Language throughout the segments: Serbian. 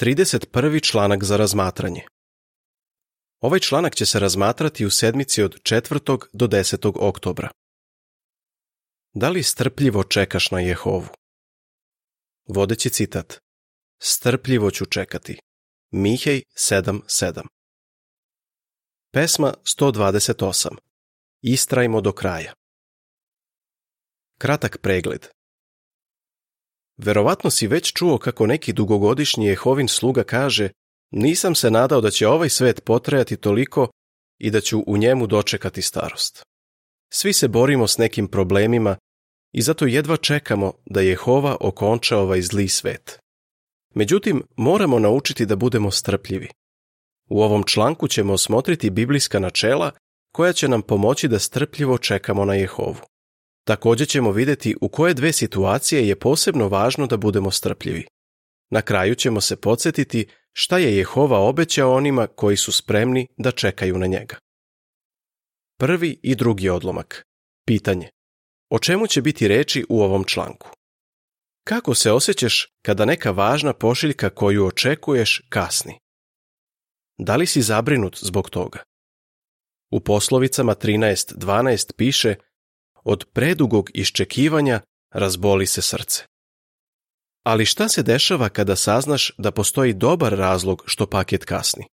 31. članak za razmatranje. Ovaj članak će se razmatrati u sedmici od 4. do 10. oktobra. Da li strpljivo čekaš na Jehovu? Vodeći citat. Strpljivo ću čekati. Mihej 7.7. Pesma 128. Istrajmo do kraja. Kratak pregled. Verovatno si već čuo kako neki dugogodišnji Jehovin sluga kaže nisam se nadao da će ovaj svet potrajati toliko i da ću u njemu dočekati starost. Svi se borimo s nekim problemima i zato jedva čekamo da Jehova okonča ovaj zli svet. Međutim, moramo naučiti da budemo strpljivi. U ovom članku ćemo osmotriti biblijska načela koja će nam pomoći da strpljivo čekamo na Jehovu. Također ćemo vidjeti u koje dve situacije je posebno važno da budemo strpljivi. Na kraju ćemo se podsjetiti šta je Jehova obećao onima koji su spremni da čekaju na njega. Prvi i drugi odlomak. Pitanje. O čemu će biti reči u ovom članku? Kako se osjećaš kada neka važna pošiljka koju očekuješ kasni? Da li si zabrinut zbog toga? U poslovicama 13.12 piše – od predugog iščekivanja razboli se srce. Ali šta se dešava kada saznaš da postoji dobar razlog što paket kasni?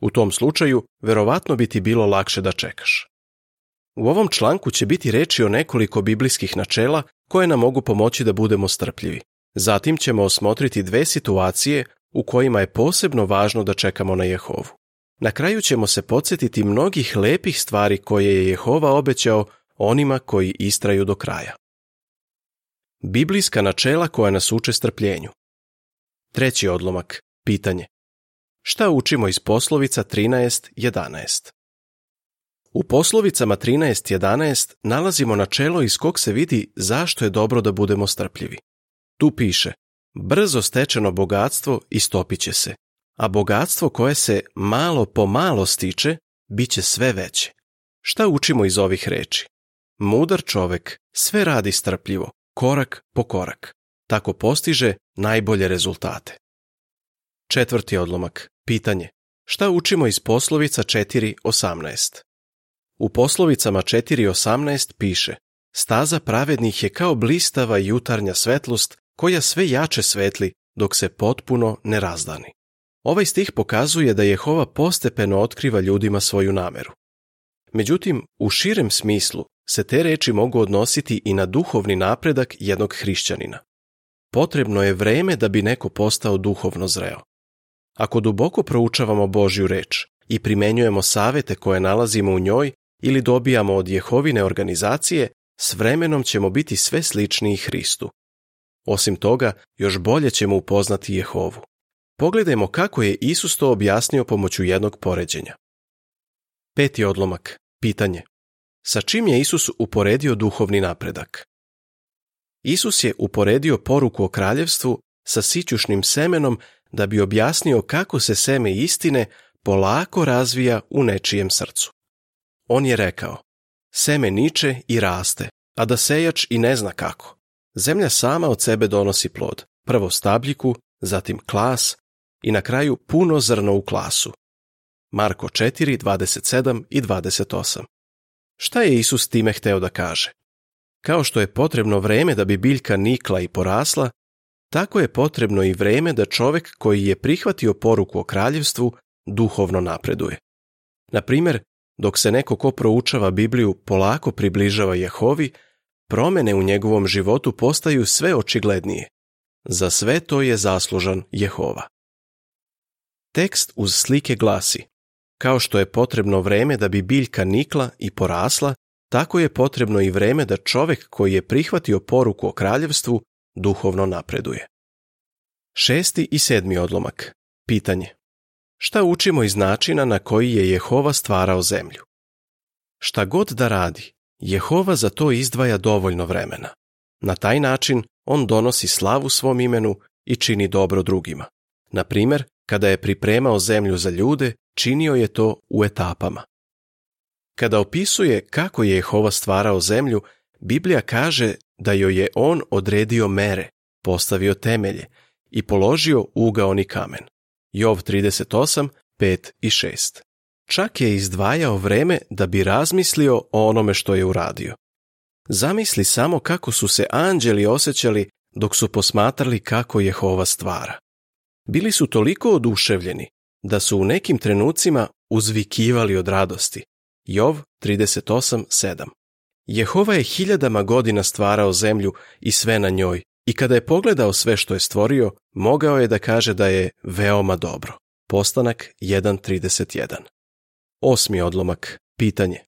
U tom slučaju, verovatno bi ti bilo lakše da čekaš. U ovom članku će biti reči o nekoliko biblijskih načela koje nam mogu pomoći da budemo strpljivi. Zatim ćemo osmotriti dve situacije u kojima je posebno važno da čekamo na Jehovu. Na kraju ćemo se podsjetiti mnogih lepih stvari koje je Jehova obećao onima koji istraju do kraja. Biblijska načela koja nas uče strpljenju. Treći odlomak, pitanje. Šta učimo iz poslovica 13.11? U poslovicama 13.11 nalazimo načelo iz kog se vidi zašto je dobro da budemo strpljivi. Tu piše, brzo stečeno bogatstvo istopit će se, a bogatstvo koje se malo po malo stiče, bit će sve veće. Šta učimo iz ovih reči? Mudar čovek sve radi strpljivo, korak po korak. Tako postiže najbolje rezultate. Četvrti odlomak. Pitanje. Šta učimo iz poslovica 4.18? U poslovicama 4.18 piše Staza pravednih je kao blistava jutarnja svetlost koja sve jače svetli dok se potpuno ne razdani. Ovaj stih pokazuje da Jehova postepeno otkriva ljudima svoju nameru. Međutim, u širem smislu, se te reči mogu odnositi i na duhovni napredak jednog hrišćanina. Potrebno je vreme da bi neko postao duhovno zreo. Ako duboko proučavamo Božju reč i primenjujemo savete koje nalazimo u njoj ili dobijamo od Jehovine organizacije, s vremenom ćemo biti sve sličniji Hristu. Osim toga, još bolje ćemo upoznati Jehovu. Pogledajmo kako je Isus to objasnio pomoću jednog poređenja. Peti odlomak. Pitanje. Sa čim je Isus uporedio duhovni napredak? Isus je uporedio poruku o kraljevstvu sa sićušnim semenom da bi objasnio kako se seme istine polako razvija u nečijem srcu. On je rekao, seme niče i raste, a da sejač i ne zna kako. Zemlja sama od sebe donosi plod, prvo stabljiku, zatim klas i na kraju puno zrno u klasu. Marko 4, 27 i 28 Šta je Isus time hteo da kaže? Kao što je potrebno vreme da bi biljka nikla i porasla, tako je potrebno i vreme da čovek koji je prihvatio poruku o kraljevstvu duhovno napreduje. Na primjer, dok se neko ko proučava Bibliju polako približava Jehovi, promene u njegovom životu postaju sve očiglednije. Za sve to je zaslužan Jehova. Tekst uz slike glasi kao što je potrebno vreme da bi biljka nikla i porasla, tako je potrebno i vreme da čovjek koji je prihvatio poruku o kraljevstvu duhovno napreduje. Šesti i sedmi odlomak. Pitanje. Šta učimo iz načina na koji je Jehova stvarao zemlju? Šta god da radi, Jehova za to izdvaja dovoljno vremena. Na taj način on donosi slavu svom imenu i čini dobro drugima. Na primjer, kada je pripremao zemlju za ljude, činio je to u etapama. Kada opisuje kako je Jehova stvarao zemlju, Biblija kaže da joj je on odredio mere, postavio temelje i položio ugaoni kamen. Jov 38, 5 i 6. Čak je izdvajao vreme da bi razmislio o onome što je uradio. Zamisli samo kako su se anđeli osjećali dok su posmatrali kako Jehova stvara. Bili su toliko oduševljeni da su u nekim trenucima uzvikivali od radosti. Jov 38.7 Jehova je hiljadama godina stvarao zemlju i sve na njoj i kada je pogledao sve što je stvorio, mogao je da kaže da je veoma dobro. Postanak 1.31 Osmi odlomak. Pitanje.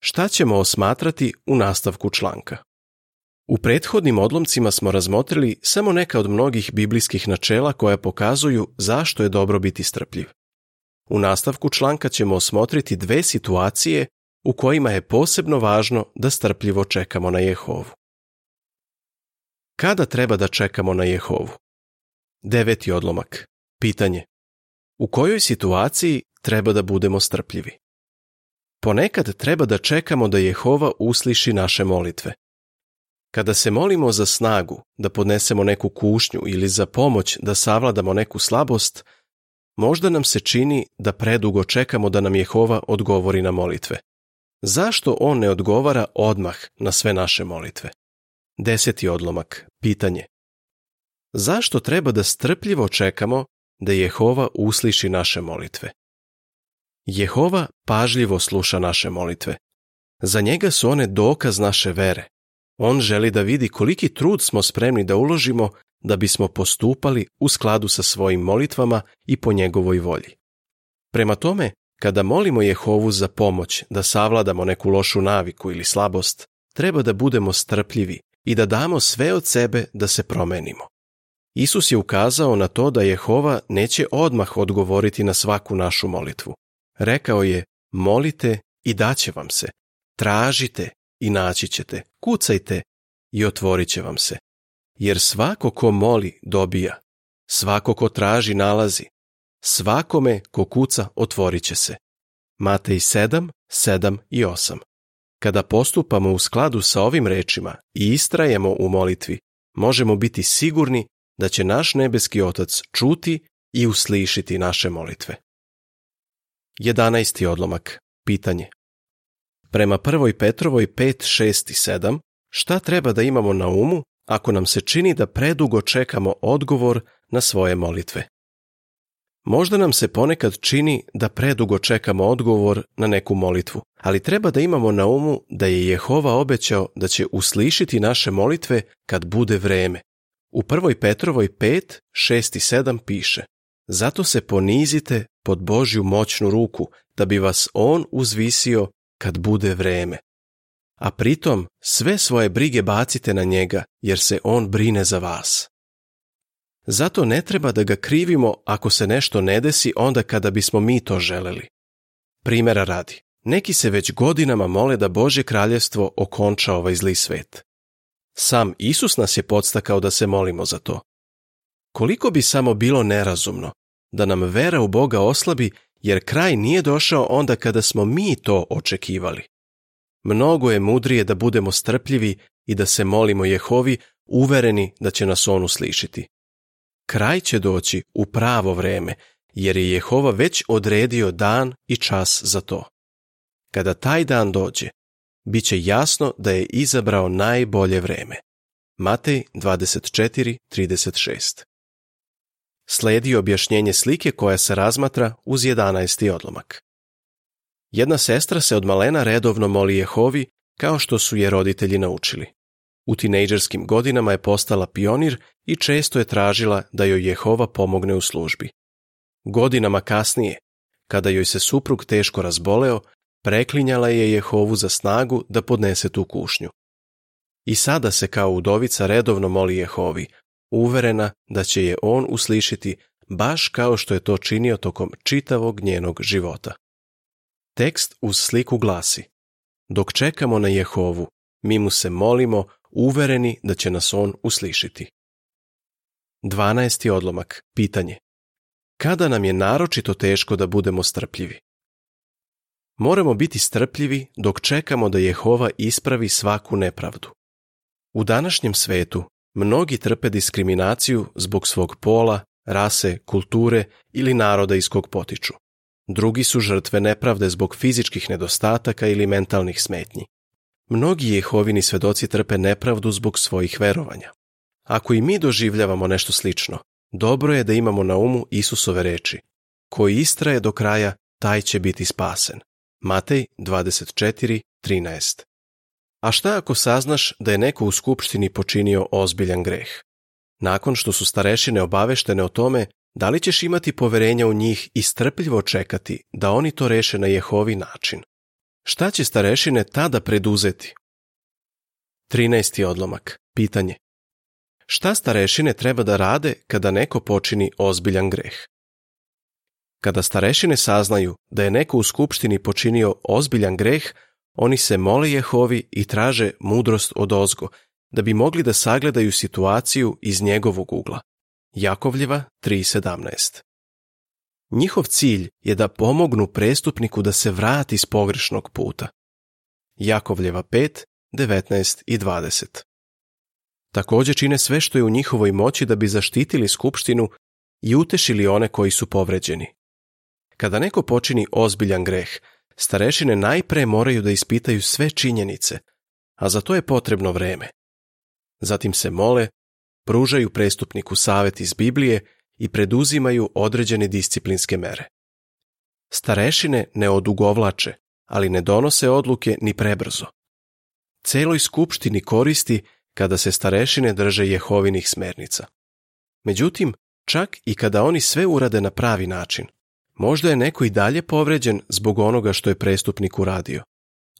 Šta ćemo osmatrati u nastavku članka? U prethodnim odlomcima smo razmotrili samo neka od mnogih biblijskih načela koja pokazuju zašto je dobro biti strpljiv. U nastavku članka ćemo osmotriti dve situacije u kojima je posebno važno da strpljivo čekamo na Jehovu. Kada treba da čekamo na Jehovu? Deveti odlomak. Pitanje. U kojoj situaciji treba da budemo strpljivi? Ponekad treba da čekamo da Jehova usliši naše molitve – kada se molimo za snagu da podnesemo neku kušnju ili za pomoć da savladamo neku slabost, možda nam se čini da predugo čekamo da nam Jehova odgovori na molitve. Zašto on ne odgovara odmah na sve naše molitve? Deseti odlomak, pitanje. Zašto treba da strpljivo čekamo da Jehova usliši naše molitve? Jehova pažljivo sluša naše molitve. Za njega su one dokaz naše vere, on želi da vidi koliki trud smo spremni da uložimo da bismo postupali u skladu sa svojim molitvama i po njegovoj volji. Prema tome, kada molimo Jehovu za pomoć da savladamo neku lošu naviku ili slabost, treba da budemo strpljivi i da damo sve od sebe da se promenimo. Isus je ukazao na to da Jehova neće odmah odgovoriti na svaku našu molitvu. Rekao je, molite i daće vam se, tražite i naći ćete, kucajte i otvorit će vam se. Jer svako ko moli dobija, svako ko traži nalazi, svakome ko kuca otvorit će se. Matej 7, 7 i 8 Kada postupamo u skladu sa ovim rečima i istrajemo u molitvi, možemo biti sigurni da će naš nebeski otac čuti i uslišiti naše molitve. 11. odlomak. Pitanje. Prema 1. Petrovoj 5, 6 7, šta treba da imamo na umu ako nam se čini da predugo čekamo odgovor na svoje molitve? Možda nam se ponekad čini da predugo čekamo odgovor na neku molitvu, ali treba da imamo na umu da je Jehova obećao da će uslišiti naše molitve kad bude vreme. U 1. Petrovoj 5, 6 7 piše Zato se ponizite pod Božju moćnu ruku, da bi vas On uzvisio kad bude vreme. A pritom sve svoje brige bacite na njega, jer se on brine za vas. Zato ne treba da ga krivimo ako se nešto ne desi onda kada bismo mi to želeli. Primjera radi, neki se već godinama mole da Bože kraljevstvo okonča ovaj zli svet. Sam Isus nas je podstakao da se molimo za to. Koliko bi samo bilo nerazumno da nam vera u Boga oslabi jer kraj nije došao onda kada smo mi to očekivali. Mnogo je mudrije da budemo strpljivi i da se molimo Jehovi, uvereni da će nas on uslišiti. Kraj će doći u pravo vreme, jer je Jehova već odredio dan i čas za to. Kada taj dan dođe, bit će jasno da je izabrao najbolje vreme. Matej 24.36 Sledi objašnjenje slike koja se razmatra uz 11. odlomak. Jedna sestra se od malena redovno moli Jehovi kao što su je roditelji naučili. U tinejdžerskim godinama je postala pionir i često je tražila da joj Jehova pomogne u službi. Godinama kasnije, kada joj se suprug teško razboleo, preklinjala je Jehovu za snagu da podnese tu kušnju. I sada se kao udovica redovno moli Jehovi, uverena da će je on uslišiti baš kao što je to činio tokom čitavog njenog života. Tekst uz sliku glasi Dok čekamo na Jehovu, mi mu se molimo uvereni da će nas on uslišiti. 12. odlomak. Pitanje. Kada nam je naročito teško da budemo strpljivi? Moramo biti strpljivi dok čekamo da Jehova ispravi svaku nepravdu. U današnjem svetu Mnogi trpe diskriminaciju zbog svog pola, rase, kulture ili naroda iz kog potiču. Drugi su žrtve nepravde zbog fizičkih nedostataka ili mentalnih smetnji. Mnogi jehovini svedoci trpe nepravdu zbog svojih verovanja. Ako i mi doživljavamo nešto slično, dobro je da imamo na umu Isusove reči. Koji istraje do kraja, taj će biti spasen. Matej 24.13 a šta ako saznaš da je neko u skupštini počinio ozbiljan greh? Nakon što su starešine obaveštene o tome, da li ćeš imati poverenja u njih i strpljivo čekati da oni to reše na Jehovi način? Šta će starešine tada preduzeti? 13. odlomak. Pitanje. Šta starešine treba da rade kada neko počini ozbiljan greh? Kada starešine saznaju da je neko u skupštini počinio ozbiljan greh, oni se mole Jehovi i traže mudrost od ozgo, da bi mogli da sagledaju situaciju iz njegovog ugla. Jakovljeva 3.17 Njihov cilj je da pomognu prestupniku da se vrati s pogrešnog puta. Jakovljeva 5, 19 i 20 Također čine sve što je u njihovoj moći da bi zaštitili skupštinu i utešili one koji su povređeni. Kada neko počini ozbiljan greh, starešine najpre moraju da ispitaju sve činjenice, a za to je potrebno vreme. Zatim se mole, pružaju prestupniku savet iz Biblije i preduzimaju određene disciplinske mere. Starešine ne odugovlače, ali ne donose odluke ni prebrzo. Celoj skupštini koristi kada se starešine drže Jehovinih smernica. Međutim, čak i kada oni sve urade na pravi način – Možda je neko i dalje povređen zbog onoga što je prestupnik uradio.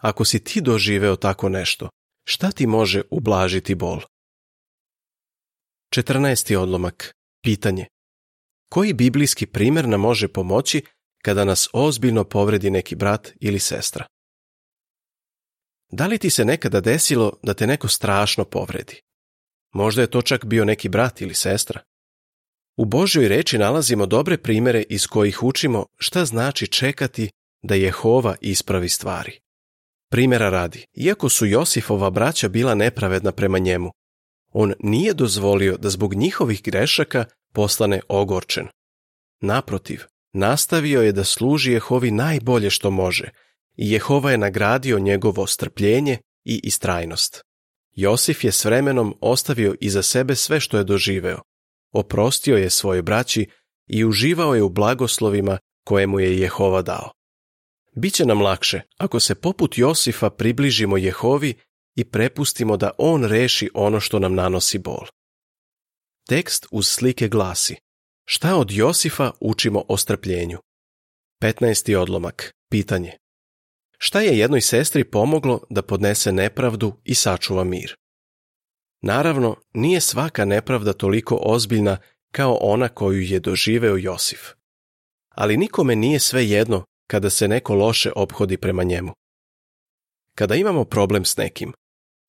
Ako si ti doživeo tako nešto, šta ti može ublažiti bol? 14. odlomak. Pitanje. Koji biblijski primjer nam može pomoći kada nas ozbiljno povredi neki brat ili sestra? Da li ti se nekada desilo da te neko strašno povredi? Možda je to čak bio neki brat ili sestra. U Božjoj reči nalazimo dobre primere iz kojih učimo šta znači čekati da Jehova ispravi stvari. Primjera radi, iako su Josifova braća bila nepravedna prema njemu, on nije dozvolio da zbog njihovih grešaka postane ogorčen. Naprotiv, nastavio je da služi Jehovi najbolje što može i Jehova je nagradio njegovo strpljenje i istrajnost. Josif je s vremenom ostavio iza sebe sve što je doživeo, oprostio je svoje braći i uživao je u blagoslovima koje mu je Jehova dao. Biće nam lakše ako se poput Josifa približimo Jehovi i prepustimo da on reši ono što nam nanosi bol. Tekst uz slike glasi Šta od Josifa učimo o strpljenju? 15. odlomak. Pitanje. Šta je jednoj sestri pomoglo da podnese nepravdu i sačuva mir? Naravno, nije svaka nepravda toliko ozbiljna kao ona koju je doživeo Josif. Ali nikome nije sve jedno kada se neko loše ophodi prema njemu. Kada imamo problem s nekim,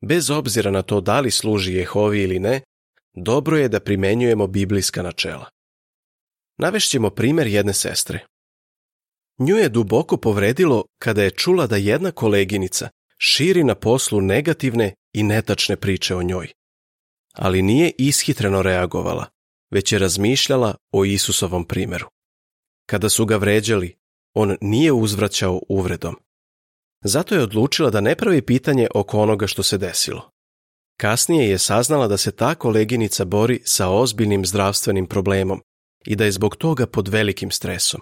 bez obzira na to da li služi Jehovi ili ne, dobro je da primenjujemo biblijska načela. Navešćemo primjer jedne sestre. Nju je duboko povredilo kada je čula da jedna koleginica širi na poslu negativne i netačne priče o njoj ali nije ishitreno reagovala, već je razmišljala o Isusovom primjeru. Kada su ga vređali, on nije uzvraćao uvredom. Zato je odlučila da ne pravi pitanje oko onoga što se desilo. Kasnije je saznala da se ta koleginica bori sa ozbiljnim zdravstvenim problemom i da je zbog toga pod velikim stresom.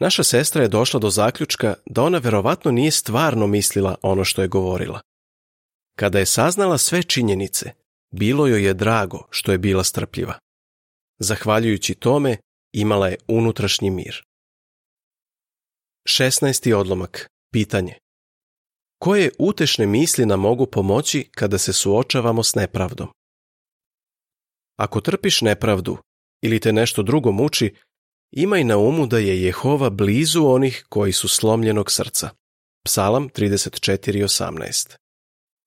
Naša sestra je došla do zaključka da ona verovatno nije stvarno mislila ono što je govorila. Kada je saznala sve činjenice, bilo joj je drago što je bila strpljiva. Zahvaljujući tome, imala je unutrašnji mir. 16. odlomak. Pitanje. Koje utešne misli nam mogu pomoći kada se suočavamo s nepravdom? Ako trpiš nepravdu ili te nešto drugo muči, imaj na umu da je Jehova blizu onih koji su slomljenog srca. Psalam 34.18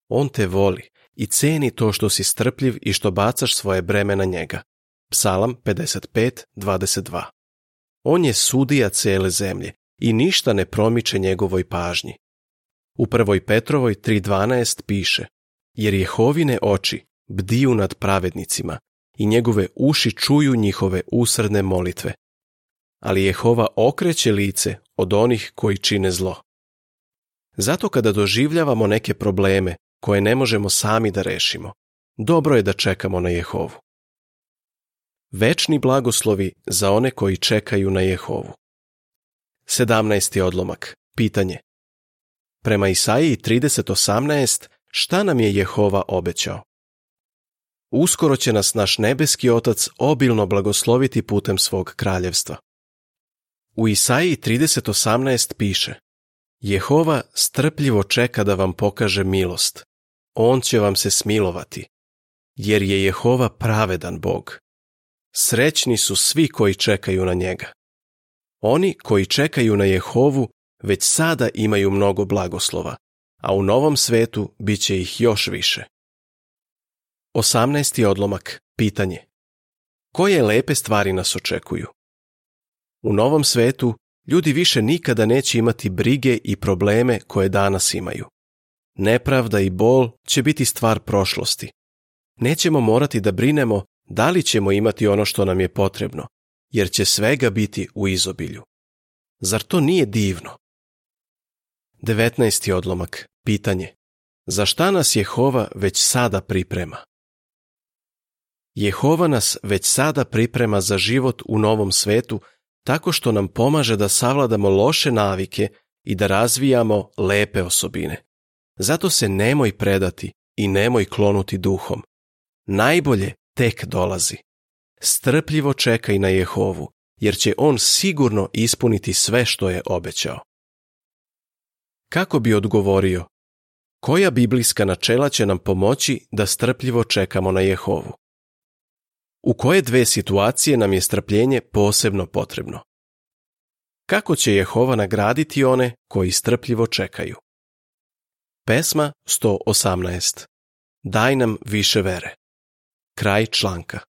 On te voli i ceni to što si strpljiv i što bacaš svoje breme na njega. Psalam 55.22 On je sudija cele zemlje i ništa ne promiče njegovoj pažnji. U 1. Petrovoj 3.12 piše Jer Jehovine oči bdiju nad pravednicima i njegove uši čuju njihove usredne molitve. Ali Jehova okreće lice od onih koji čine zlo. Zato kada doživljavamo neke probleme, koje ne možemo sami da rešimo, dobro je da čekamo na Jehovu. Večni blagoslovi za one koji čekaju na Jehovu. 17. odlomak. Pitanje. Prema Isaiji 30.18. Šta nam je Jehova obećao? Uskoro će nas naš nebeski otac obilno blagosloviti putem svog kraljevstva. U Isaiji 30.18 piše Jehova strpljivo čeka da vam pokaže milost, on će vam se smilovati, jer je Jehova pravedan Bog. Srećni su svi koji čekaju na njega. Oni koji čekaju na Jehovu već sada imaju mnogo blagoslova, a u novom svetu bit će ih još više. 18. odlomak. Pitanje. Koje lepe stvari nas očekuju? U novom svetu ljudi više nikada neće imati brige i probleme koje danas imaju nepravda i bol će biti stvar prošlosti. Nećemo morati da brinemo da li ćemo imati ono što nam je potrebno, jer će svega biti u izobilju. Zar to nije divno? 19. odlomak. Pitanje. Za šta nas Jehova već sada priprema? Jehova nas već sada priprema za život u novom svetu tako što nam pomaže da savladamo loše navike i da razvijamo lepe osobine. Zato se nemoj predati i nemoj klonuti duhom. Najbolje tek dolazi. Strpljivo čekaj na Jehovu, jer će on sigurno ispuniti sve što je obećao. Kako bi odgovorio? Koja biblijska načela će nam pomoći da strpljivo čekamo na Jehovu? U koje dve situacije nam je strpljenje posebno potrebno? Kako će Jehova nagraditi one koji strpljivo čekaju? Pesma 118. Daj nam više vere. Kraj članka.